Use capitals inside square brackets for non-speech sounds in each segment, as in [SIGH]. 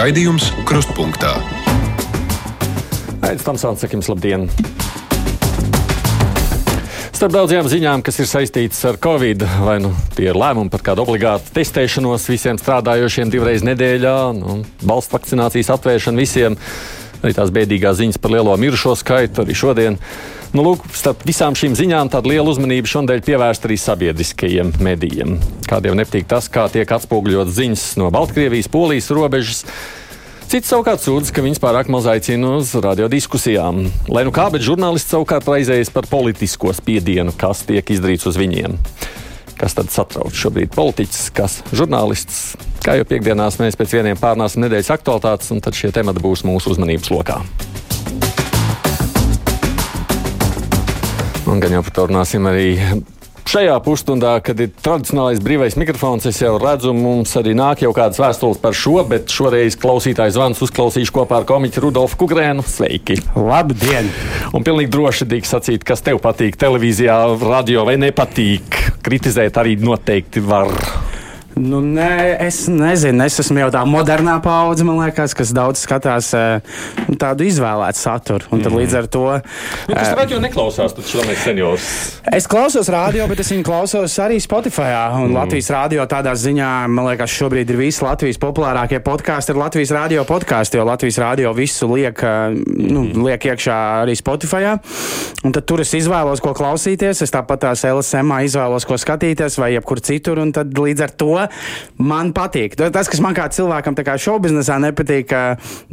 Raidījums Krustpunktā. Aizsmeļamies, Tamsons, sakim, labdien! Starp daudzajām ziņām, kas ir saistītas ar covid, vai nu tie ir lēmumi par kādu obligātu testēšanos visiem strādājošiem divreiz nedēļā, nu, valsts vakcinācijas atvēršanu visiem, arī tās bēdīgās ziņas par lielo mirušo skaitu arī šodien. Nu, lūk, starp visām šīm ziņām tāda liela uzmanība šodien pievērsta arī sabiedriskajiem medijiem. Kādiem nepatīk tas, kā tiek atspoguļotas ziņas no Baltkrievijas, Polijas robežas. Cits savukārt sūdz, ka viņas pārāk maz aicina uz radiodiskusijām. Lai nu kā, bet žurnālisti savukārt raizējas par politisko spiedienu, kas tiek izdarīts uz viņiem. Kas tad satrauc šobrīd politiķus, kas žurnālists? Kā jau piekdienās mēs pēc vieniem pārnāsim nedēļas aktualitātes, un tad šie temati būs mūsu uzmanības lokā. Un gan jau par to runāsim arī Šajā pusstundā, kad ir tradicionālais brīvais mikrofons, es jau redzu, mums arī nāk jau kādas vēstules par šo, bet šoreiz klausītājs zvans uzklausīšu kopā ar komiķu Rudolfu Kugrēnu. Sveiki! Labdien! Un pilnīgi droši drīkst sacīt, kas tev patīk televīzijā, radio vai nepatīk. Kritizēt arī noteikti var. Nu, nē, es nezinu, es esmu jau tā modernā paudze, man liekas, kas daudz skatās nu, tādu izvēlētu saturu. Un tad līdz ar to. Nu, tas radio neklausās, tad šodien seniors. Es klausos radio, bet es viņu klausos arī Spotify. Un mm. Latvijas radio tādā ziņā, man liekas, šobrīd ir visi Latvijas populārākie podkāsti, ir Latvijas radio podkāsti, jo Latvijas radio visu liek, nu, liek iekšā arī Spotify. Un tad tur es izvēlos, ko klausīties. Es tāpat tās LSM izvēlos, ko skatīties, vai jebkur citur. Un tad līdz ar to man patīk. Tas, kas man kā cilvēkam, kā šaubiznesā, nepatīk, ka,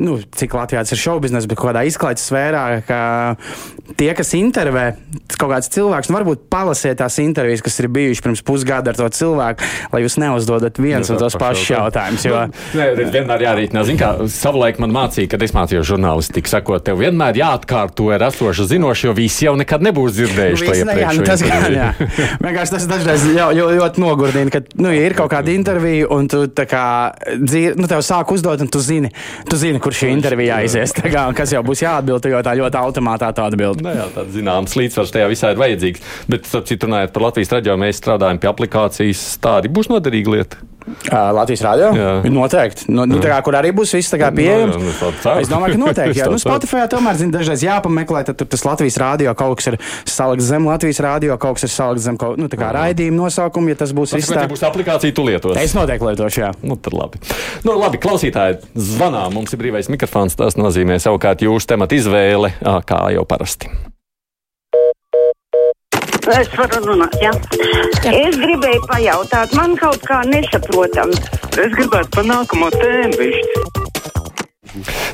nu, cik Latvijā tas ir šaubiznes, bet kādā izklaides sfērā, ka tie, kas intervē, kaut kāds cilvēks, nu, varbūt palasiet tās intervijas, kas ir bijušas pirms pusgada ar to cilvēku, lai jūs neuzdodat viens un tos pašus jautājumus. Jo... Nu, nē, vienmēr jārīkina. Zin, kā savulaik man mācīja, kad es mācījos žurnālistiku, sakot, tev vienmēr jāatkārto ar esošu zinošu, jo visi jau nekad nebūs dzirdējuši nu, to iepriekš. Jā, nu, tas gan, jā. Vienkārši tas dažreiz ļoti nogurdina, ka, nu, ja ir kaut kāda intervija, un tu kā dzīvi, nu, tev sāk uzdot, un tu zini, tu zini kur šī intervija aizies. Kā, kas jau būs jāatbild, jo tā ļoti automātā tā atbild. Nu, jā, tāds zināms līdzsvars tajā visā ir vajadzīgs. Bet, starp citu, runājot par Latvijas raidījumu, mēs strādājam pie aplikācijas. Tā arī būs noderīga lieta. Uh, Latvijas rādio? Noteikti. Nu, nu, kā, kur arī būs viss pieejams. No, nu, jā, es domāju, ka noteikti. Jā. [LAUGHS] Nu, Spotify tomēr zin, dažreiz jāpameklē, tad tur tas Latvijas rādio kaut kas ir salikts zem Latvijas rādio, kaut kas ir salikts zem kaut, nu, raidījuma nosaukuma. Ja tas būs viss tā, būs aplikācija, tu lietos. Es noteikti lietošu, jā. Nu, tad labi. Nu, labi, klausītāji, zvanā mums ir brīvais mikrofons. Tas nozīmē savukārt jūsu tematu izvēle, kā jau parasti. Es varu runāt, jā. jā. Es gribēju pajautāt, man kaut kā nesaprotam. Es gribētu pa nākamo tēmu višķi.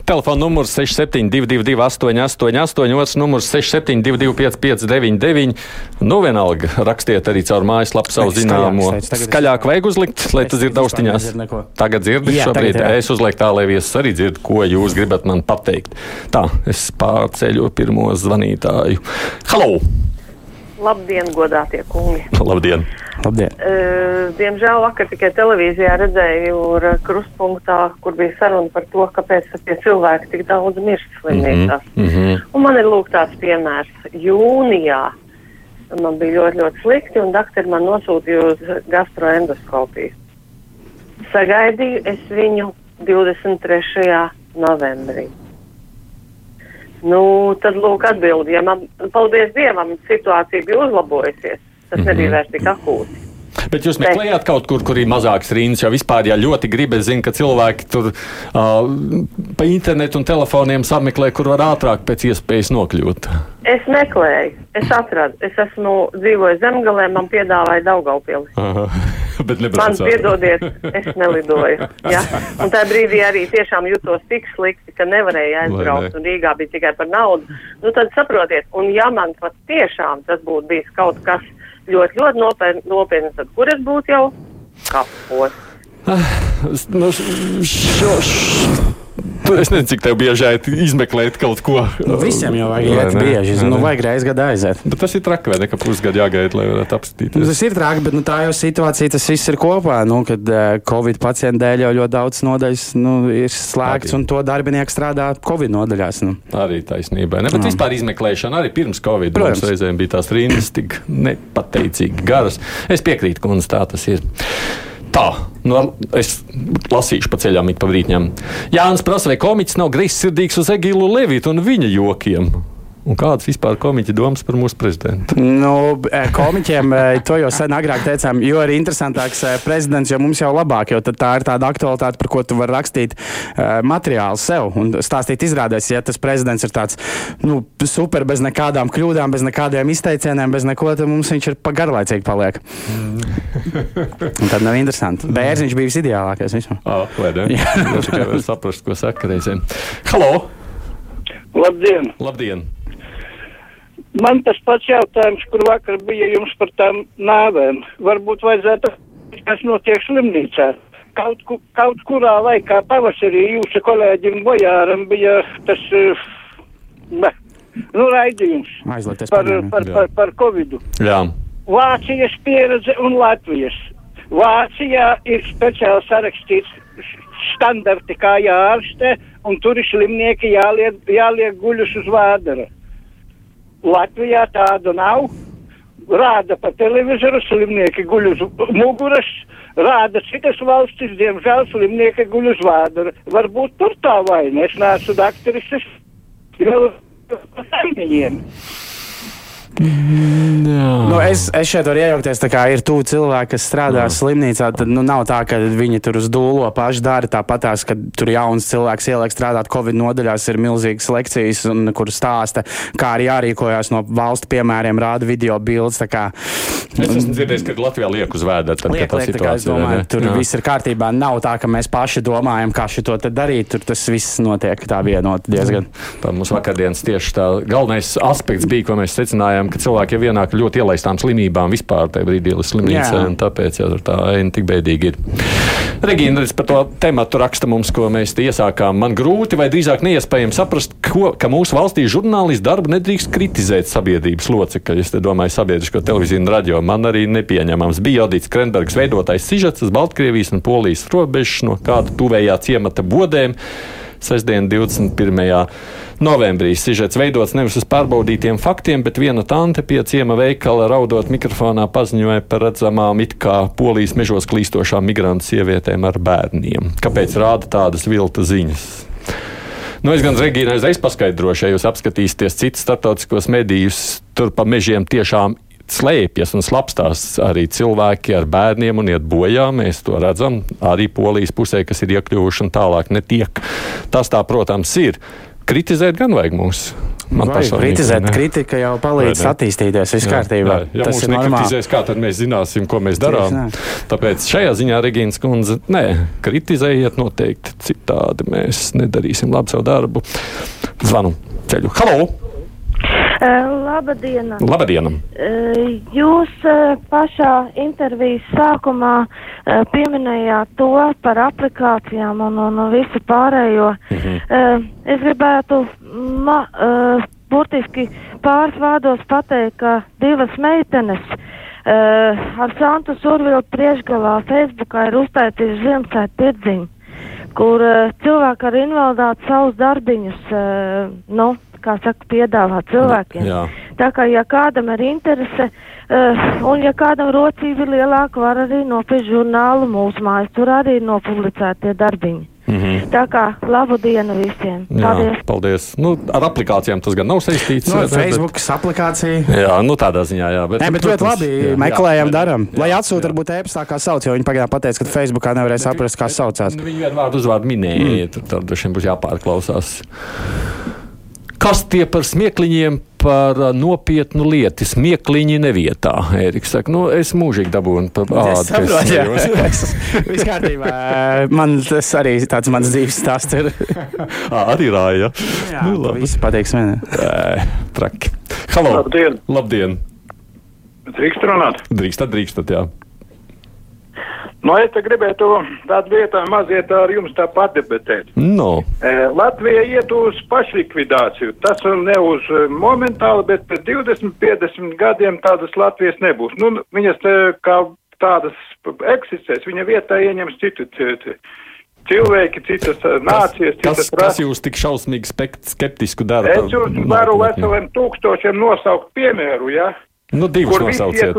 Telefona numurs 6722, 888, otrs numurs 6722, 559, nu vienalga. Rakstiet arī caur mājaslapu savu zināmo. Skaļāk vajag uzlikt, lai tas dzird austiņās. Tagad dzirdi, šobrīd tagad, es uzlieku tā, lai viesis arī dzird, ko jūs gribat man pateikt. Tā, es pārceļu pirmo zvanītāju. Halo! Labdien, godātie kungi! Labdien! Labdien. Uh, diemžēl vakar tikai televīzijā redzēju krustpunktā, kur bija saruna par to, kāpēc tie cilvēki tik daudz mirst slimnīcās. Mm -hmm. Un man ir lūk tāds piemērs. Jūnijā man bija ļoti, ļoti slikti, un doktori man nosūtīja uz gastroendoskopiju. Sagaidīju es viņu 23. novembrī. Nu, tad lūk atbildi, ja man, paldies Dievam, situācija bija uzlabojusies. Tas mm -hmm. nebija vairs tik akūti. Bet jūs meklējāt kaut kur, kur ir mazāks rindas, jo vispār, ja ļoti grib, es zinu, ka cilvēki tur uh, pa internetu un telefoniem sameklē, kur var ātrāk pēc iespējas nokļūt. Es meklēju, es atradu, es esmu dzīvoju zemgalē, man piedāvāja Daugaupili. [LAUGHS] Bet man piedodiet, es nelidoju. Ja? Un tajā brīdī arī tiešām jutos tik slikti, ka nevarēju aizbraukt, un Rīgā bija tikai par naudu. Nu tad saprotiet, un ja man pat tiešām tas būtu bijis kaut kas ļoti, ļoti nopietns, nopietn, tad kur es būtu jau kapos? Ah, nu, šo, šo. [LAUGHS] Es nezinu, cik tev bieži izmeklēt kaut ko. Nu, visiem jau vajag iet bieži. Nu, vajag reizes gadā aiziet. Bet tas ir traki, vai ne? Ka pusgadu jāgaida, lai varētu apskatīties. Nu, tas ir traki, bet nu, tā jau situācija, tas viss ir kopā. Nu, kad uh, Covid pacientu dēļ jau ļoti daudz nodaļas nu, ir slēgts, un to darbinieki strādā Covid nodaļās. Nu. Arī taisnība. Ne? Bet Jā. vispār izmeklēšana arī pirms Covid. Protams. Reizēm bija tās rindas tik nepateicīgi garas. Es piekrītu, ka tā tas ir. Tā, nu, es lasīšu pa ceļām, it pa brītņām. Jānis prasa, vai komiķis nav greizsirdīgs uz Egilu Levitu un viņa jokiem. Un kādas vispār komiķi domas par mūsu prezidentu? Nu, e, komiķiem e, to jau sen agrāk teicām, jo ir interesantāks e, prezidents, jo mums jau labāk, jo tā ir tāda aktualitāte, par ko tu vari rakstīt materiālu sev un stāstīt izrādēs, ja tas prezidents ir tāds nu, super, bez nekādām kļūdām, bez nekādiem izteicieniem, bez neko, tad mums viņš ir pagarlaicīgi paliek. un tad nav interesanti. Bērziņš bija visideālākais vispār. Ah, vai ne? Jā, tikai var saprast, ko saka reizēm. Halo! Labdien! Labdien! Man tas pats jautājums, kur vakar bija jums par tām nāvēm. Varbūt vajadzētu, kas notiek slimnīcā. Kaut, ku, kaut kurā laikā pavasarī jūsu kolēģim Bojāram bija tas, uh, nu, raidījums Aizlieties par, padomē. par, par, par Covidu. Jā. Vācijas pieredze un Latvijas. Vācijā ir speciāli sarakstīts standarti, kā jārastē, un tur ir slimnieki jāliek, jāliek guļus uz vādara. Latvijā tādu nav. Rāda pa televizoru, slimnieki guļ uz muguras, rāda citas valstis, diemžēl slimnieki guļ uz vādara. Varbūt tur tā vaina, es neesmu dakteris, es jau pa saimniņiem. Nu, es, es šeit varu iejaukties, tā kā ir tuvu cilvēki, kas strādā Jā. slimnīcā. Tad nu, nav tā, ka viņi tur uz dūlo paši dara. Tāpatās, kad tur jauns cilvēks ieliek strādāt Covid nodaļās, ir milzīgas lekcijas, un, kur stāsta, kā arī jārīkojas no valstu piemēriem, rāda video bildes. Kā, Es esmu dzirdējis, ka Latvijā liek uz vēdera. Tad, liek, liek, kā es situācija domāju, ne? tur Jā. viss ir kārtībā. Nav tā, ka mēs paši domājam, kā šo te darīt. Tur tas viss notiek tā vienot diezgan. Tā mums vakardienas tieši tā galvenais aspekts bija, ko mēs secinājām, ka cilvēki jau ienāk ļoti ielaistām slimībām vispār tajā brīdī līdz slimnīcā, Jā. un tāpēc tur tā aina tik bēdīgi ir. Regīna, redz par to tematu raksta mums, ko mēs iesākām. Man grūti vai drīzāk neiespējami saprast, ko, ka mūsu valstī žurnālisti darbu nedrīkst kritizēt sabiedrības locekļi. Es domāju sabiedrisko televīziju un radio. Man arī nepieņemams bija Jodīts Krenbergs veidotais sižets uz Baltkrievijas un Polijas robežas no kāda tuvējā ciemata bodēm. Sestdien, 21. Novembrī sižets veidots nevis uz pārbaudītiem faktiem, bet viena tante pie ciema veikala raudot mikrofonā paziņoja par redzamām it kā polijas mežos klīstošām migrantu sievietēm ar bērniem. Kāpēc rāda tādas vilta ziņas? Nu, es gan Regīnai uzreiz paskaidrošu, ja jūs apskatīsieties citus starptautiskos medijus, tur pa mežiem tiešām slēpjas un slapstās arī cilvēki ar bērniem un iet bojā. Mēs to redzam arī polijas pusē, kas ir iekļuvuši un tālāk netiek. Tas tā, protams, ir. Kritizēt gan vajag mums. Man personīgi, kritizēt, ne? kritika jau palīdz Vai attīstīties, viss kārtībā. Ja Tas normāli. nekritizēs, kā tad mēs zināsim, ko mēs darām? Tāpēc šajā ziņā Regīnas kundze, nē, kritizējiet noteikti. Citādi mēs nedarīsim labu savu darbu. Zvanu ceļu. Halo! Labdien! Labdien! Jūs eh, pašā intervijas sākumā eh, pieminējāt to par aplikācijām un, un visu pārējo. Eh, Es gribētu ma, eh, burtiski pāris vārdos pateikt, ka divas meitenes eh, ar Santu Survilu priekšgalā Facebookā ir uztaisījuši Ziemassvētku tirdziņu, kur eh, cilvēki ar invaliditāti savus darbiņus, eh, nu, kā saka, piedāvā cilvēkiem. Jā. Tā kā, ja kādam ir interese, uh, un ja kādam rocība ir lielāka, var arī nopirkt žurnālu mūsu mājas. Tur arī ir nopublicēti tie darbiņi. Mm -hmm. Tā kā labu dienu visiem. Jā, Paldies! paldies. Nu, ar aplikācijām tas gan nav saistīts. No, bet- Facebook aplikācija. Jā, nu tādā ziņā, jā. Bet, Nē, bet ļoti labi. jā, Meklējam, jā, darām. jā, Lai atsūta, varbūt e-pastā, kā sauc, jo viņi pagaidām pateica, ka Facebookā nevarēja saprast, kā saucās. Nu, Viņi vienu vārdu uzvārdu minēja, mm. tad droši vien būs jāpārklausās. Kas tie par smiekliņiem, par nopietnu lietu? Smiekliņi nevietā. Ēriks saka, nu, es mūžīgi dabūnu par Es ādu. es saprotu, jā. smējos. [LAUGHS] Viss kārtībā. [LAUGHS] Man tas arī tāds mans dzīves stāsts ir. [LAUGHS] Ā, Arī rāja. Jā, Nu, labi. visi pateiks, man. Ē, Traki. Halo! Labdien! Labdien! Drīkst runāt? Drīkstat, drīkstat, jā. Nu, es te gribētu tādu vietā maziet ar jums tā padebatēt. No. E, Latvija iet uz pašlikvidāciju. Tas ne uz e, momentāli, bet pēc 20, 50 gadiem tādas Latvijas nebūs. Nu, viņas te kā tādas eksistēs, viņa vietā ieņems citu citu cilvēki, citas e, nācijas, Kas, citas kas rases. jūs tik šausmīgi skeptisku dara? Es jums varu veseliem tūkstošiem nosaukt piemēru, ja? Nu, divus nosauciet.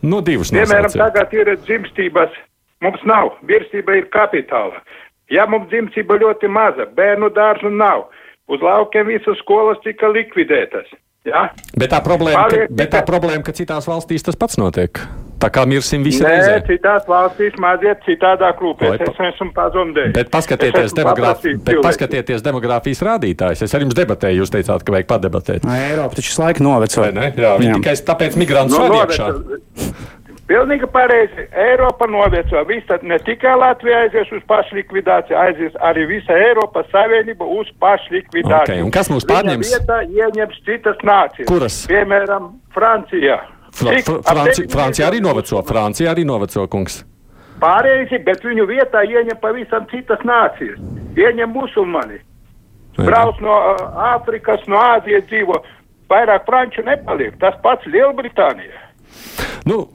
Nu, divus Piemēram, nosauciet. tagad ir dzimstības Mums nav. Virsība ir kapitāla. Ja mums dzimstība ļoti maza, bērnu dārzu nav, uz laukiem visas skolas tika likvidētas. Ja? Bet tā problēma, ka, Paliek bet tā problēma, ka citās valstīs tas pats notiek. Tā kā mirsim visi Nē, reizē. citās valstīs maziet citādāk rūpēs. pa- Es esmu pazudējis. Bet paskatieties, demografi, paprastīgs bet paskatieties demogrāfijas rādītājus. Es ar jums debatēju, jūs teicāt, ka vajag padebatēt. No, Eiropa taču visu laiku noveco. Vai ne? Jā, viņi Jā. tikai tāpēc migrantus Nu, no, noved- iekšā. [LAUGHS] Pilnīgi pareizi. Eiropa noveco. Viss tad ne tikai Latvija aizies uz pašlikvidāciju, aizies arī visa Eiropas Savienība uz pašlikvidāciju. Ok, un kas Viņa pārņems? vietā ieņems citas nācijas. Kuras? Piemēram, Francijā. Fra, Ap Franci, 9 Francija arī noveco. Francija arī noveco, kungs. Pareizi, bet viņu vietā ieņem pavisam citas nācijas. Ieņem musulmani. Brauc no uh, Āfrikas, no Āzijas dzīvo. Vairāk franču nepaliek. Tas pats Lielbritānija. Nu,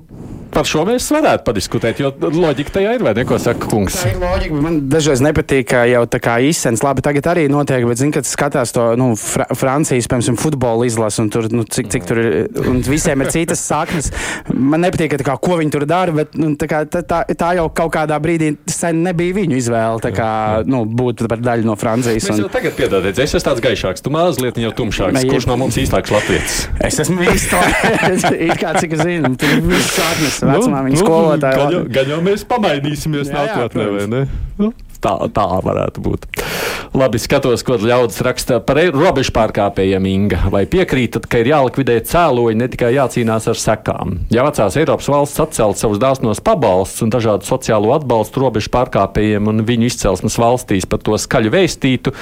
par šo mēs varētu padiskutēt, jo loģika tajā ir, vai ne, ko saka kungs? Tā ir loģika, man dažreiz nepatīk, ka jau tā kā izsens, labi, tagad arī notiek, bet, zini, kad skatās to, nu, Fra Francijas, piemēram, futbola izlasu, un tur, nu, cik, cik tur ir, un visiem ir citas saknes. Man nepatīk, ka, tā kā, ko viņi tur dara, bet, nu, tā, kā, tā, tā, tā jau kaut kādā brīdī sen nebija viņu izvēle, tā kā, nu, būt par daļu no Francijas. Mēs Un... jau tagad piedodiet, es esmu tāds gaišāks, tu mazliet jau tumšāks. Nē, Kurš no mums īstāks latviečs? Es esmu īstenībā, [LAUGHS] it kā cik zinu, tur viss saknes, vecumā viņa gan, jau, skolotāja. gan jau mēs pamainīsimies [LAUGHS] nākotnē, vai ne? Nu, Tā, tā varētu būt. Labi, skatos, ko ļaudis raksta par robežu pārkāpējiem. Inga. Vai piekrītat, ka ir jālikvidē cēloņi, ne tikai jācīnās ar sekām? Ja vecās Eiropas valsts atcelt savus dāsnos pabalstus un dažādu sociālo atbalstu robežu pārkāpējiem un viņu izcelsmes valstīs par to skaļu vēstītu,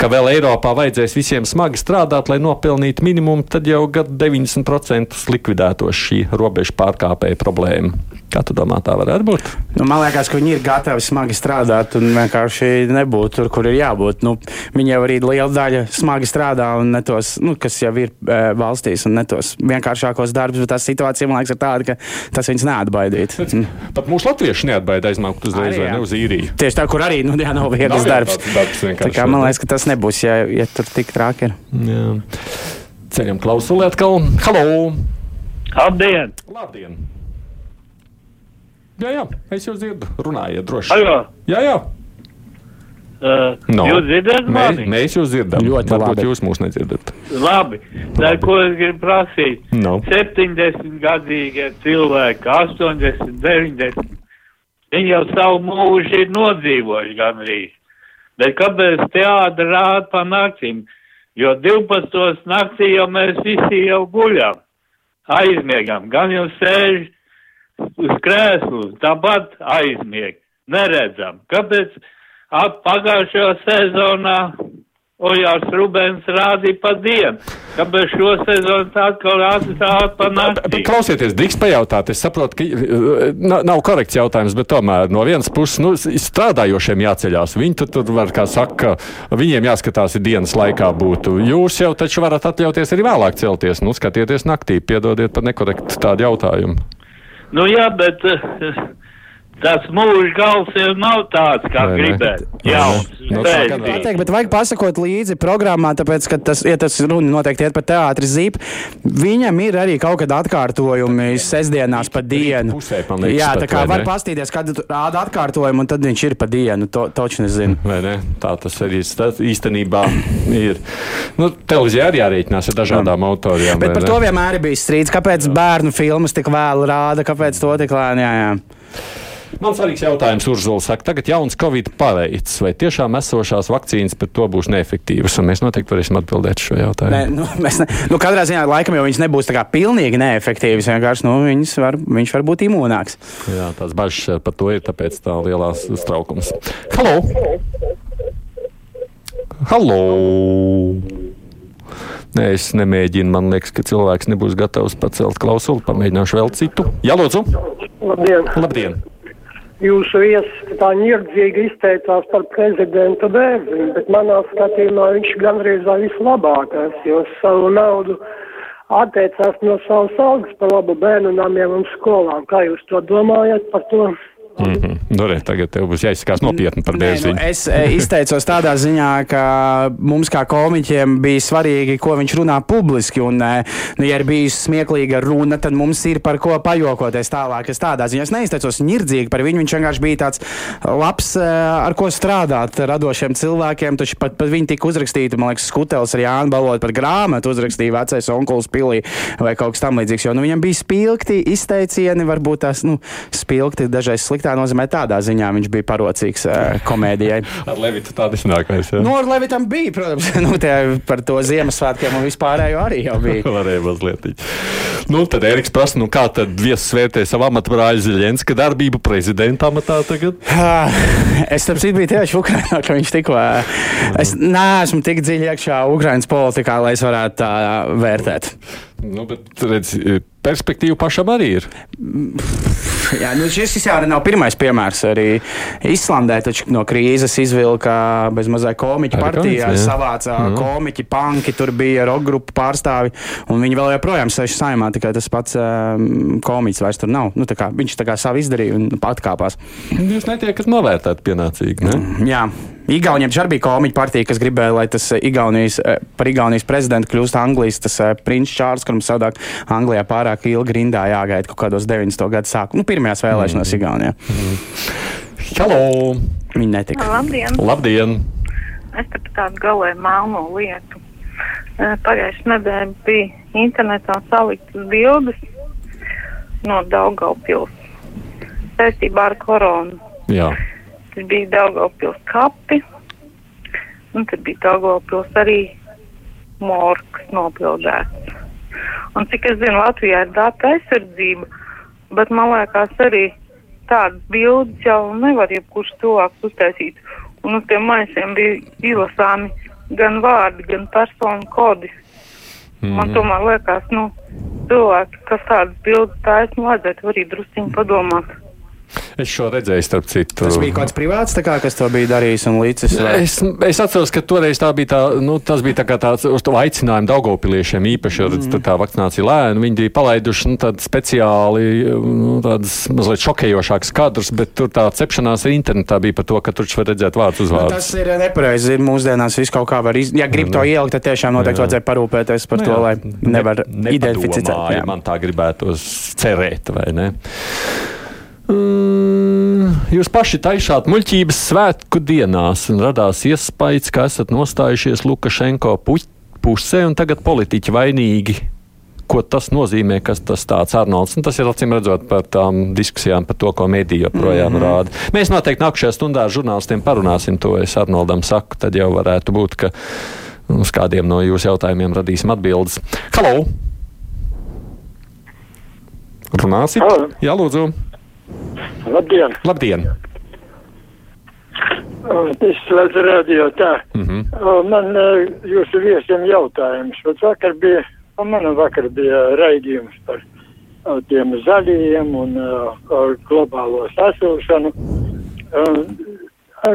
ka vēl Eiropā vajadzēs visiem smagi strādāt, lai nopelnītu minimumu, tad jau gadu 90% likvidētos šī robežu pārkāpēja problēma. Kā tu domā, tā varētu būt? Nu, man liekas, ka viņi ir gatavi smagi strādāt un vienkārši nebūt tur, kur ir jābūt. Nu, viņi jau arī liela daļa smagi strādā un ne tos, nu, kas jau ir e, valstīs, un ne tos vienkāršākos darbus. Bet tā situācija, man liekas, ir tāda, ka tas viņus neatbaidīt. Mm. Pat mūsu latvieši neatbaida aizmaukt uzreiz Arī, vai ne uz īriju. Tieši tā, kur arī nu, jā, nav viegls darbs. darbs Tā kā, man liekas, ka tas nebūs, ja, ja tur tik traki ir. Jā. Ceļam klausuli atkal. Halo! Labdien! Labdien! Jā, jā, es jūs dzirdu. Runājiet droši. Halo! Jā, jā. Uh, No. Jūs dzirdat Mēs, mani? mēs jūs dzirdam. Ļoti Varbūt labi. jūs mūs nedzirdat. Labi. Tā, ko es gribu prasīt? No. 70 gadīgie cilvēki, 80, 90. Viņi jau savu mūžu ir nodzīvojuši gandrīz. Bet kāpēc teātri rāda pa naktīm? Jo 12. naktī jau mēs visi jau guļam, aizmiegam. Gan jau sēž uz krēslu, tāpat aizmieg. Neredzam. Kāpēc ap pagājušajā sezonā Ojārs Rubens rādīja pa dienu? Kāpēc šo sezonu tā atkal tā pa naktī? Klausieties, drīkst pajautāt. Es saprotu, ka na- nav korekts jautājums, bet tomēr no vienas puses nu, strādājošiem jāceļās. Viņi tur, tur var, kā saka, viņiem jāskatās ir dienas laikā būtu. Jūs jau taču varat atļauties arī vēlāk celties. Nu, skatieties naktī, piedodiet par nekorektu tādu jautājumu. Nu jā, bet uh, tas mūža gals jau nav tāds, kā gribētu. Jā, Tā teikt, bet vajag pasakot līdzi programmā, tāpēc, ka tas, ja tas runa noteikti iet par teātri zīp, viņam ir arī kaut kāda atkārtojumi sestdienās pa dienu. pusē, man liekas, Jā, tā kā var pastīties, kad rāda atkārtojumu, un tad viņš ir pa dienu. To toču nezinu. Vai ne? Tā tas arī sta- īstenībā ir. Nu, televīzijā arī jārēķinās ar dažādām autorijām. Bet par ne? to vienmēr ir bijis strīds. Kāpēc bērnu filmas tik vēlu rāda, kāpēc to tik lēni? Jā, jā. Man svarīgs jautājums, Urzula saka, tagad jauns Covid paveids, vai tiešām esošās vakcīnas pret to būs neefektīvas? Un mēs noteikti varēsim atbildēt šo jautājumu. Nē, nu, mēs ne, nu, katrā ziņā laikam jau viņas nebūs tā kā pilnīgi neefektīvas. Vienkārši nu, viņas var, viņš var būt imūnāks. Jā, tās bažas par to ir, tāpēc tā lielās uztraukums. Halo! Halo! Nē, es nemēģinu. Man liekas, ka cilvēks nebūs gatavs pacelt klausuli. Pamēģināšu vēl citu. Jā, lūdzu! Labdien! Labdien! Jūsu viesis tā ņirdzīgi izteicās par prezidentu Bērziņu, bet manā skatījumā viņš gandrīz vislabākais, jo savu naudu atteicās no savas algas par labu bērnu namiem un skolām. Kā jūs to domājat par to? Mm -hmm. Nu, re, tagad tev būs jāizsakās nopietni par Nē, nu, es e, izteicos tādā ziņā, ka mums kā komiķiem bija svarīgi, ko viņš runā publiski. Un, e, nu, ja ir bijusi smieklīga runa, tad mums ir par ko pajokoties tālāk. Es tādā ziņā es neizteicos nirdzīgi par viņu. Viņš vienkārši bija tāds labs, e, ar ko strādāt radošiem cilvēkiem. Taču pat, pat viņi tika uzrakstīti, man liekas, Skutels ar Jānu Balotu par grāmatu uzrakstīja vecais onkulis pilī vai kaut kas tam līdzīgs. Jo nu, viņam bija spilgti izteicieni, varbūt tās nu, spilgti dažreiz sliktā nozīmē tādā ziņā viņš bija parocīgs uh, komēdijai. [LAUGHS] Ar Levitu tādu iznākais. Ja? Nu, ar Levitam bija, protams, [LAUGHS] nu, par to Ziemassvētkiem un vispārējo arī jau bija. [LAUGHS] Varēja mazliet. Nu, tad Eriks prasa, nu kā tad viesis vērtē savu amatbrāļa Ziļenska darbību prezidenta amatā tagad? Es tam citu biju tieši Ukrainā, ka viņš tikko. Es neesmu tik dziļi iekšā Ukrainas politikā, lai es varētu tā vērtēt. Nu, bet, redz, perspektīva pašam arī ir. Jā, nu šis jau nav pirmais piemērs. Arī Islandē no krīzes izvilka bez mazai komiķu Arī partijā, komiķi, savāca Mhm. komiķi, panki, tur bija roka grupu pārstāvi, un viņi vēl joprojām sēž saimā, tikai tas pats um, komiķis vairs tur nav. Nu, tā kā, viņš tā kā savu izdarīja un atkāpās. Jūs netiekat novērtēt pienācīgi, ne? Jā. Igauniem taču arī bija komiķa partija, kas gribēja, lai tas eh, Igaunijas, eh, par Igaunijas prezidentu kļūst Anglijas tas eh, princis Čārls, kuram savādāk Anglijā pārāk ilgi rindā jāgaida kaut kādos 90. gadu sākumā. Nu, pirmajās vēlēšanās Igaunijā. Halo! Viņi netika. Labdien! Labdien! Es par tādu galēju melno lietu. Eh, Pagājušajā nedēļā bija internetā saliktas bildes no Daugaupils saistībā ar koronu. Jā. Tas bija Daugaupils kapi, un tad bija Daugaupils arī morgs nopildēts. Un cik es zinu, Latvijā ir data aizsardzība, bet man liekas arī tādas bildes jau nevar jebkurš cilvēks uztaisīt. Un uz tiem maisiem bija izlasāmi gan vārdi, gan personu kodi. Man Mhm. tomēr liekas, nu, cilvēki, kas tādas bildes taisa, nu, vajadzētu arī drusciņi padomāt. Es šo redzēju, starp citu. Tas bija kāds privāts, kā, kas to bija darījis un līdzis. vai? Es, es atceros, ka toreiz tā bija tā, nu, tas bija tā kā tāds uz to aicinājumu Daugopiliešiem īpaši, redz, tur tā vakcinācija lēna. Viņi bija palaiduši nu, tādu speciāli, nu, tādas mazliet šokējošākas kadrus, bet tur tā cepšanās internetā bija par to, ka tur var redzēt vārdus uz Nu, vārdu. tas ir nepareizi. Ir Mūsdienās viss kaut kā var izdarīt. Ja grib to ielikt, tad tiešām noteikti Jā. vajadzēja parūpēties par Nu to, jā, lai nevar ne- identificēt. Jā. Man tā gribētos cerēt, vai ne? Mm, Jūs paši taisāt muļķības svētku dienās un radās iespējas, ka esat nostājušies Lukašenko pu- pusē un tagad politiķi vainīgi. Ko tas nozīmē, kas tas tāds Arnolds? Un tas ir acīm redzot par tām diskusijām par to, ko mediji joprojām mm. -hmm. rāda. Mēs noteikti nākamajā stundā ar žurnālistiem parunāsim to. Es Arnoldam saku, tad jau varētu būt, ka uz kādiem no jūsu jautājumiem radīsim atbildes. Halo! Runāsim? Jā, lūdzu. Labdien! Labdien! Es slēdzu radio tā. Mm -hmm. Man eh, jūsu viesiem jautājums. Vat vakar bija, man vakar bija raidījums par o, tiem zaļajiem un o, globālo sasilšanu.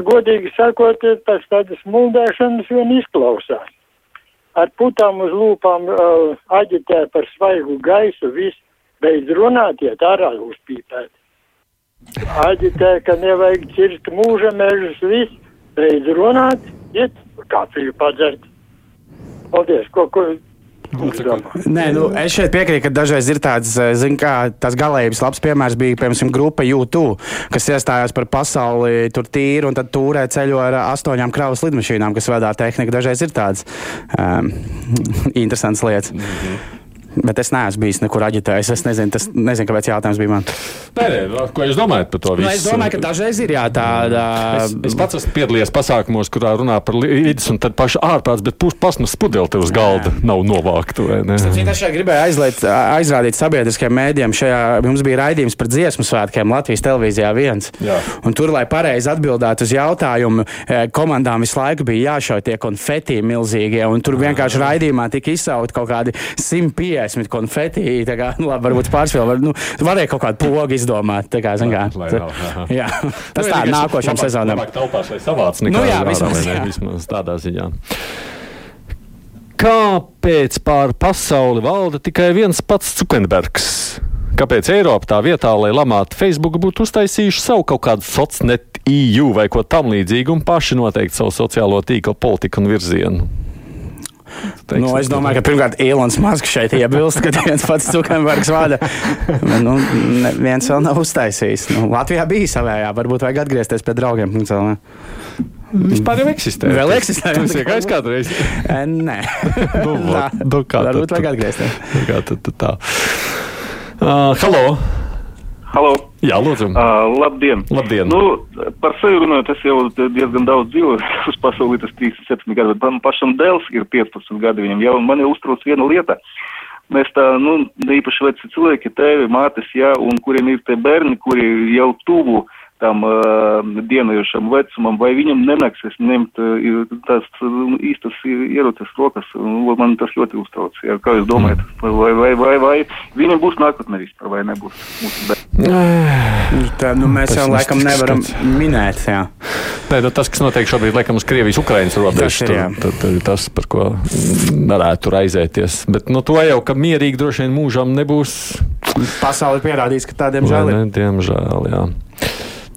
Godīgi sakot, tas tādas muldēšanas vien izklausās. Ar putām uz lūpām aģitē par svaigu gaisu, viss beidz runāt, iet ārā uzpīpēt. Aģitē, ka nevajag cirst mūža mežus, viss beidz runāt, iet kafiju padzert. Paldies, ko, ko? Nē, nu, es šeit piekrītu, ka dažreiz ir tāds, eh, zin, kā tas galējības labs piemērs bija, piemēram, grupa YouTube, kas iestājās par pasauli tur tīru un tad tūrē ceļo ar astoņām kravas lidmašīnām, kas vedā tehniku. Dažreiz ir tāds um, [LAUGHS] interesants lietas. Mm -hmm. Bet es neesmu bijis nekur aģitējis. Es nezinu, tas, nezinu kāpēc jautājums bija man. Nē, nē, ko jūs domājat par to Nu, visu? es domāju, ka dažreiz ir jā, tāda. Es, es pats esmu piedalījies pasākumos, kurā runā par līdzi, un tad paši ārprāts, bet puš pasmas pudeli te uz galda nav ne? Starp citu, Es šeit gribēju aizliet, aizrādīt sabiedriskajiem mēdījiem. Šajā mums bija raidījums par dziesmu svētkiem Latvijas televīzijā viens. Jā. Un tur, lai pareizi atbildētu uz jautājumu, eh, komandām visu laiku bija jāšauj tie konfeti milzīgie. Un tur vienkārši raidījumā tika izsaukt kaut kādi 150 konfeti. Tā kā, nu, labi, varbūt pārspēlēt, var, nu, varēja kaut kādu pogu izdomāt. Tā kā, zin kā, Lai nav, aha. jā, tas Nu, tā vienīgais nākošam labāk- sezonam. Labāk telpās, lai savāc nekā Nu jā, vismaz, jā. vismaz tādā ziņā. Kāpēc pār pasauli valda tikai viens pats Zukenbergs? Kāpēc Eiropa tā vietā, lai lamātu Facebook, būtu uztaisījuši savu kaut kādu sociālo EU vai ko tamlīdzīgu un paši noteikti savu sociālo tīklu politiku un virzienu? Teiksim, nu, es domāju, ka pirmkārt Ilons Masks šeit iebilst, ka viens pats Zukenbergs vada. Nu, neviens vēl nav uztaisījis. Nu, Latvijā bija savējā, varbūt vajag atgriezties pie draugiem. Vispār jau eksistē. Vēl eksistē. Tas ir gājis kādreiz. [LAUGHS] Nē. nu, [LAUGHS] va, nu, kā Varbūt vajag atgriezties. Kā tad, tad tā. Uh, halo! Halo! Jā, lūdzu. Uh, labdien! Labdien! Nu, par sevi runājot, es jau diezgan daudz dzīvoju [LAUGHS] uz pasauli, tas 37 gadi, bet man pašam dēls ir 15 gadi viņam jau, un man ir uztrauc viena lieta. Mēs tā, nu, īpaši veci cilvēki, tēvi, mātes, jā, un kuriem ir tie bērni, kuri jau tuvu tam uh, dienojošam vecumam, vai viņam nenāksies ņemt uh, tās uh, īstas ieroces rokas, man tas ļoti uztrauc. Jā, kā jūs domājat, vai, vai, vai, vai viņam būs nākotnē vispār, vai nebūs? Tā, nu, mēs jau laikam nevaram minēt, jā. Nē, nu, tas, kas notiek šobrīd, laikam, uz Krievijas-Ukrainas robežas, Tas ir, tas, par ko varētu raizēties. Bet nu, to jau, ka mierīgi droši vien mūžam nebūs. Pasauli pierādīs, ka tādiem žēl ir. Diemžēl, jā.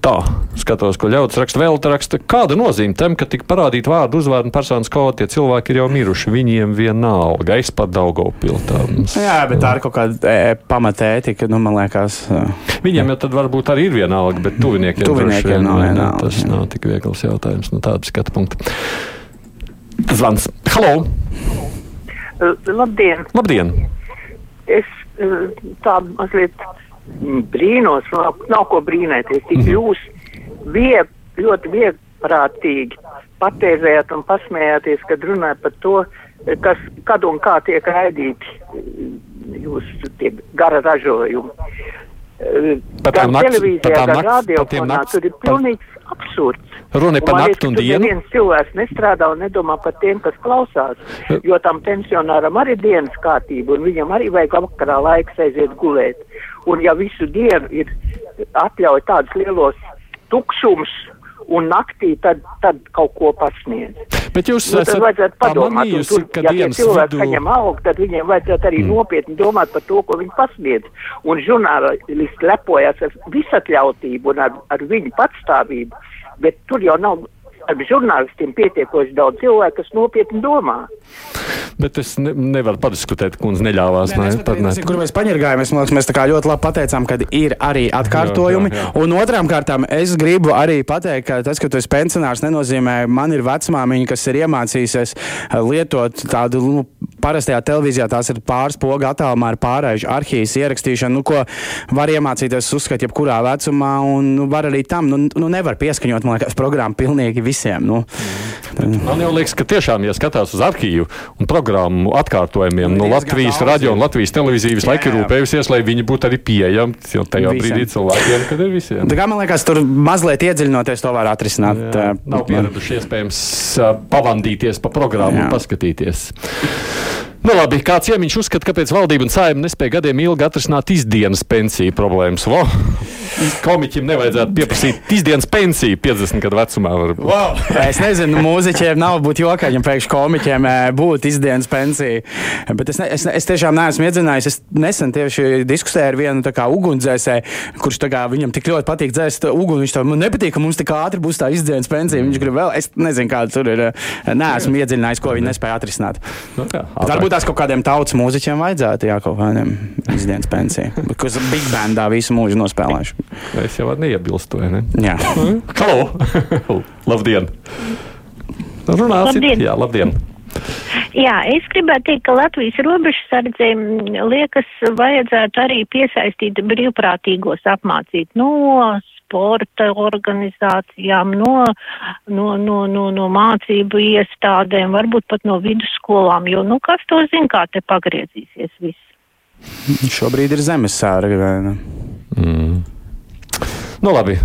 Tā, skatos, ko ļaudis raksta. Vēl te raksta, kāda nozīme tam, ka tika parādīta vārdu, uzvārdu un personas kodu, tie cilvēki ir jau miruši. Viņiem vienalga. Es pat Daugopiltām. Jā, bet tā ir kaut kāda e, pamata ētika, nu, man liekas. Viņiem jau tad varbūt arī ir vienalga, bet tuviniekiem, Tuviniekiem vien, nav vienalga, Tas nav tik viegls jautājums no tāda skatu punkta. Zvans. Halo! Labdien! Labdien! Es uh, tā mazliet brīnos, nav, nav ko brīnēties, tik jūs vie, ļoti vieglprātīgi patēzējāt un pasmējāties, kad runājat par to, kas, kad un kā tiek raidīti mm, jūsu tie gara ražojumi. Uh, Par Gan par televīzijā, gan par radiofonā tur ir pilnīgs absurds. Runa ir par nakti un dienu? Neviens cilvēks nestrādā un nedomā par tiem, kas klausās, jo tam pensionāram arī dienas kārtība, un viņam arī vajag vakarā laiks aiziet gulēt. Un ja visu dienu ir atļauj tādus lielos tukšums un naktī, tad, tad kaut ko pasniedz. Bet jūs Nu, esat vajadzētu padomāt, un tur, ka ja tie dienas cilvēki vidū- saņem algu, tad viņiem vajadzētu arī mm. nopietni domāt par to, ko viņi pasniedz. Un žurnālisti lepojas ar visatļautību un ar, ar viņu patstāvību, bet tur jau nav ar žurnālistiem pietiekoši daudz cilvēku, kas nopietni domā. Bet es ne, nevaru padiskutēt, kundze neļāvās. Nē, nē, pat ne. Kur mēs paņirgājamies, man liekas, mēs tā kā ļoti labi pateicām, ka ir arī atkārtojumi. Jā, jā, jā. Un otrām kārtām es gribu arī pateikt, ka tas, ka tu esi pensionārs, nenozīmē, man ir vecmāmiņa, kas ir iemācījusies eh, lietot tādu, nu, parastajā televīzijā tās ir pāris poga attālumā ar pārējušu arhīvas ierakstīšanu, nu, ko var iemācīties uzskatīt jebkurā vecumā, un nu, var arī tam, nu, nu nevar pieskaņot, man liekas, programmu pilnīgi visiem. Nu. Man jau liekas, ka tiešām, ja skatās uz arhīvu un programmu atkārtojumiem, no Latvijas radio un Latvijas televīzijas jā. rūpējusies, lai viņi būtu arī pieejami tajā Visiem. brīdī cilvēkiem, kad ir visiem. Tā kā man liekas, tur mazliet iedziļinoties, to var atrisināt. Jā, nav pieraduši iespējams pavandīties pa programmu un Jā. paskatīties. Nu, labi, kā ciemiņš uzskata, kāpēc valdība un saima nespēja gadiem ilgi atrisināt izdienas pensiju problēmas? Vo, komiķim nevajadzētu pieprasīt izdienas pensiju 50 gadu vecumā. Wow. Es nezinu, mūziķiem nav būt jokaļiem, priekš komiķiem eh, būt izdienas pensija. Bet es, ne, es, es tiešām neesmu iedzinājis. Es nesen tieši diskusēju ar vienu tā ugunsdzēsēju, kurš tā kā viņam tik ļoti patīk dzēst uguni. Viņš man nepatīk, ka mums tik ātri būs tā izdienas pensija. Viņš grib vēl, es nezinu, kāda tur ir. eh, Neesmu iedziļinājis, ko viņi nespēja atrisināt. Nu, kā, Bet Varbūt tās kaut kādiem tautas mūziķiem vajadzētu, jā, kaut kādiem izdienas pensiju. Kas Big Bandā visu mūžu nospēlēšu. Es jau varu neiebilst to. Ne? Jā. Halo! labdien! Runāsim! Labdien! Jā, labdien! Jā, es gribētu teikt, ka Latvijas robežsardzēm liekas vajadzētu arī piesaistīt brīvprātīgos apmācīt no sporta organizācijām, no, no, no, no, no mācību iestādēm, varbūt pat no vidusskolām, jo, nu, kas to zina, kā te pagriezīsies viss. Šobrīd ir zemes sārga. vai ne? Mm. Nu, labi,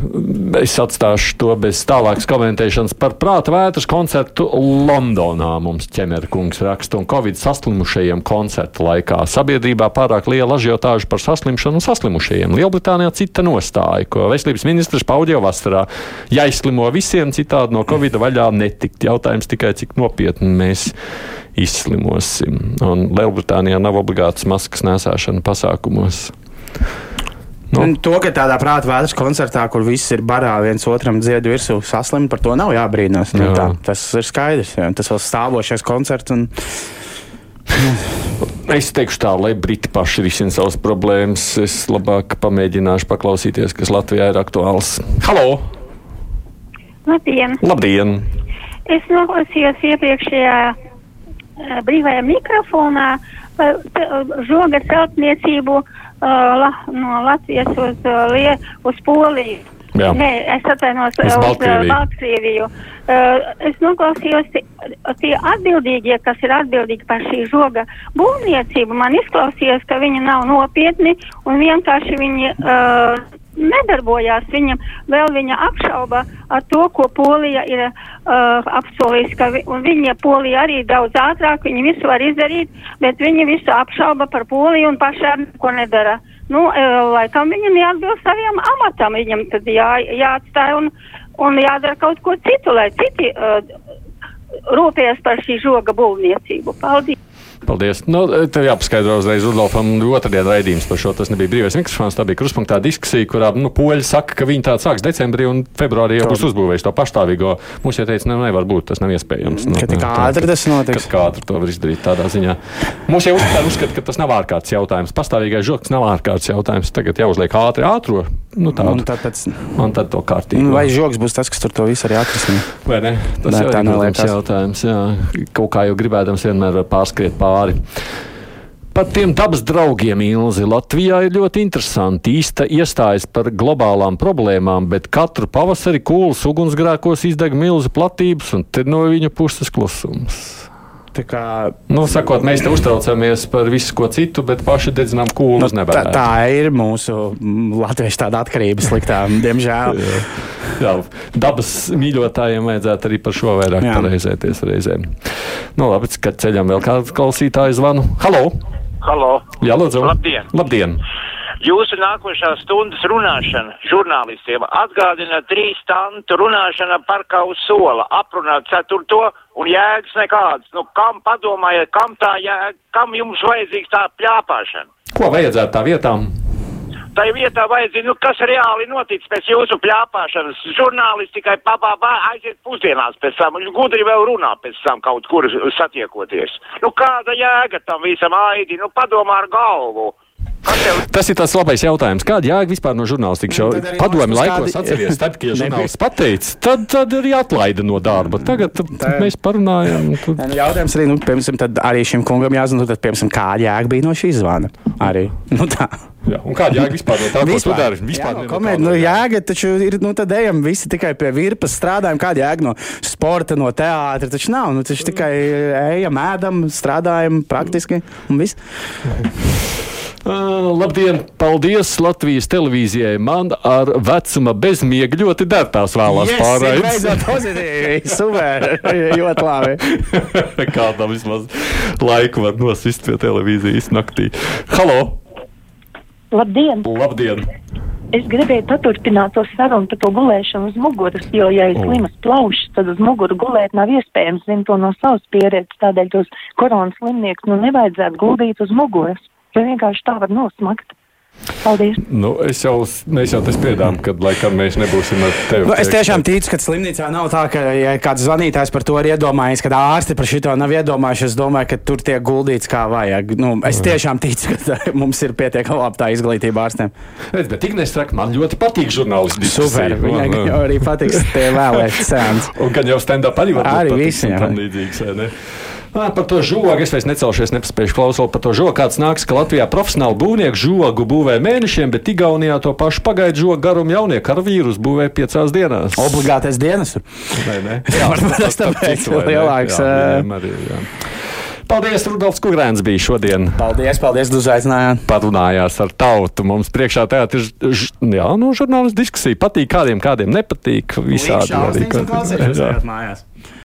es atstāšu to bez tālākas komentēšanas par prāta vētras koncertu Londonā. Mums ķemerkungs raksta un Covid saslimušajiem koncerta laikā. Sabiedrībā pārāk liela ažiotāža par saslimšanu un saslimušajiem. Lielbritānijā cita nostāja, ko veselības ministrs paudīja vasarā. Jāizslimo visiem, citādi no Covid vaļā netikt. Jautājums tikai, cik nopietni mēs izslimosim. Un Lielbritānijā nav obligātas maskas nesāšana pasākumos. Nu. Un to, ka tādā prāta vētras koncertā, kur viss ir barā, viens otram dziedā virsū, saslimt, par to nav jābrīnās. Nu, Jā. tā, tas ir skaidrs. Jā. Tas vēl stāvošais koncerts. Un... Es teikšu tā, lai Briti paši risina savas problēmas. Es labāk pamēģināšu paklausīties, kas Latvijā ir aktuāls. Halo! Labdien! Labdien! Es noklausījos iepriekšējā eh, brīvajā mikrofonā par te- žoga celtniecību uh, la, no Latvijas uz, lie, uz Poliju. Jā. Nē, es atvainojos Uz Baltkrieviju. Baltkrieviju. Uh, es noklausījos ti- tie atbildīgie, kas ir atbildīgi par šī žoga būvniecību. Man izklausījās, ka viņi nav nopietni un vienkārši viņi uh, nedarbojās. Viņam vēl viņa apšauba to, ko Polija ir uh, apsolījusi, ka vi, viņa Polija arī daudz ātrāk, viņi visu var izdarīt, bet viņi visu apšauba par Poliju un pašām ko nedara. Nu, uh, laikam viņi neatbilst saviem amatam, viņam tad jā, jāatstāj un, un jādara kaut ko citu, lai citi uh, rūpējas par šī žoga būvniecību. Paldies! Paldies. Nu, tev jāpaskaidro uzreiz Rudolfam, otrdien raidījums par šo. Tas nebija brīvais mikrofons, tā bija kruspunktā diskusija, kurā nu, poļi saka, ka viņi tādu sāks decembrī un februārī jau būs uzbūvējuši to pašstāvīgo. Mums jau teica, ne, nevar būt, tas nav iespējams. Nu, Ka tik ātri tas notiks. Kā ātri to var izdarīt tādā ziņā. Mums jau uzskata, ka tas nav ārkārtas jautājums. Pastāvīgais žoks nav ārkārtas jautājums. Tagad jāuzliek ātri ātro. Nu, tādu. Un tad pēc- Un tad to kārtīgi. Nu, Vai žoks būs tas, kas tur to visu arī atrisina? Vai ne? Tas Nē, jau ir jautājums. Jā. Kaut kā jau gribēdams, vienmēr pārskriet pāri. Par tiem dabas draugiem Ilzi Latvijā ir ļoti interesanti. Īsta iestājas par globālām problēmām, bet katru pavasari kūlas ugunsgrēkos izdeg milzu platības, un te no viņa puses klusums. Tā kā, Nu, sakot, mēs te uztraucamies par visu ko citu, bet paši dedzinām kūlu uz tā, nebēdu. tā ir mūsu latviešu tāda atkarība sliktā, [LAUGHS] diemžēl. Jā, dabas mīļotājiem vajadzētu arī par šo vairāk Jā. pareizēties reizēm. Nu, labi, kad ceļam vēl kādu klausītāju zvanu. Halo! Halo! Jā, lūdzu! Labdien! Labdien! Jūsu nākošā stundas runāšana žurnālistiem atgādina trīs stundu runāšana par kaut sola, aprunāt ceturto un jēgas nekādas. Nu, kam padomājiet, kam tā jēga, kam jums vajadzīgs tā pļāpāšana? Ko vajadzētu tā vietām? Tā vietā vajadzīga, nu, kas reāli noticis pēc jūsu pļāpāšanas. Žurnālisti tikai papāpā aiziet pusdienās pēc tam, gudri vēl runā pēc tam kaut kur satiekoties. Nu, kāda jēga tam visam aidi? Nu, padomā ar galvu. Tas ir tas labais jautājums. Kāda jēga vispār no žurnālistikas? Jau arī padomju laikos kādi- atceries, tad, kad [LAUGHS] žurnālists pateica, tad, tad arī atlaida no darba. Tagad tad mēs parunājam. un Tad... Nu, Jautājums arī, nu, piemēram, tad arī šim kungam jāzina, nu, tad, piemēram, kāda jēga bija no šīs zvana. Arī. Nu, tā. Jā, un kāda jēga vispār no tā, ko tu dari? Vispār jā, no kāda nu, jēga taču ir, nu, tad ejam visi tikai pie virpas, strādājam, kāda jēga no sporta, no teātra, taču nav, nu, taču tikai ejam, ēdam, strādājam praktiski un viss. Uh, labdien! Paldies Latvijas televīzijai. Man ar vecuma bezmiega ļoti der tās vēlās Yes, pārējais. beidzot pozitīvi, [LAUGHS] super, [LAUGHS] ļoti labi. [LAUGHS] Kādam vismaz laiku var nosist pie televīzijas naktī. Halo! Labdien! Labdien! Es gribēju paturpināt to sarunu par to gulēšanu uz muguras, jo, ja ir slimas plaušas, tad uz muguru gulēt nav iespējams. Zinu to no savas pieredzes, tādēļ tos koronas slimniekus nu nevajadzētu guldīt uz muguras, jo vienkārši tā var nosmakt. Paldies! Nu, es jau, mēs jau te spriedām, ka laikam mēs nebūsim ar tevi. Nu, es tiešām ticu, ka slimnīcā nav tā, ka ja kāds zvanītājs par to ir iedomājies, ka ārsti par šo nav iedomājušies. Es domāju, ka tur tiek guldīts kā vajag. Nu, es tiešām ticu, ka mums ir pietiekami laba tā izglītība ārstiem. Redz, bet Ignēs saka, man ļoti patīk žurnālisti. Super, viņai gan jau arī patiks tie vēlēti sēns. Un gan jau stand-up arī var būt Arī patiks visi, un jā. tam līdzīgs, vai ne? Ā, Par to žogu es vairs necelšos, nepaspēju klausot par to žogu. Kāds nāks, ka Latvijā profesionāli būvnieki žogu būvē mēnešiem, bet Igaunijā to pašu pagaidu žogu garumu jaunie karavīrus būvē piecās dienās. Obligātais dienas. Vai ne? [LAUGHS] Varbūt tas tāpēc lielāks, Jā, ā. viņiem arī, jā. Paldies, Rudolfs Kungrēns bija šodien. Paldies, paldies, ka uzaicinājāt. Parunājās ar tautu. Mums priekšā tagad ir jā, nu, žurnālistiska diskusija. Patīk kādiem, kādiem nepatīk. Visādi. Arī, [LAUGHS] Jā. ejat mājās.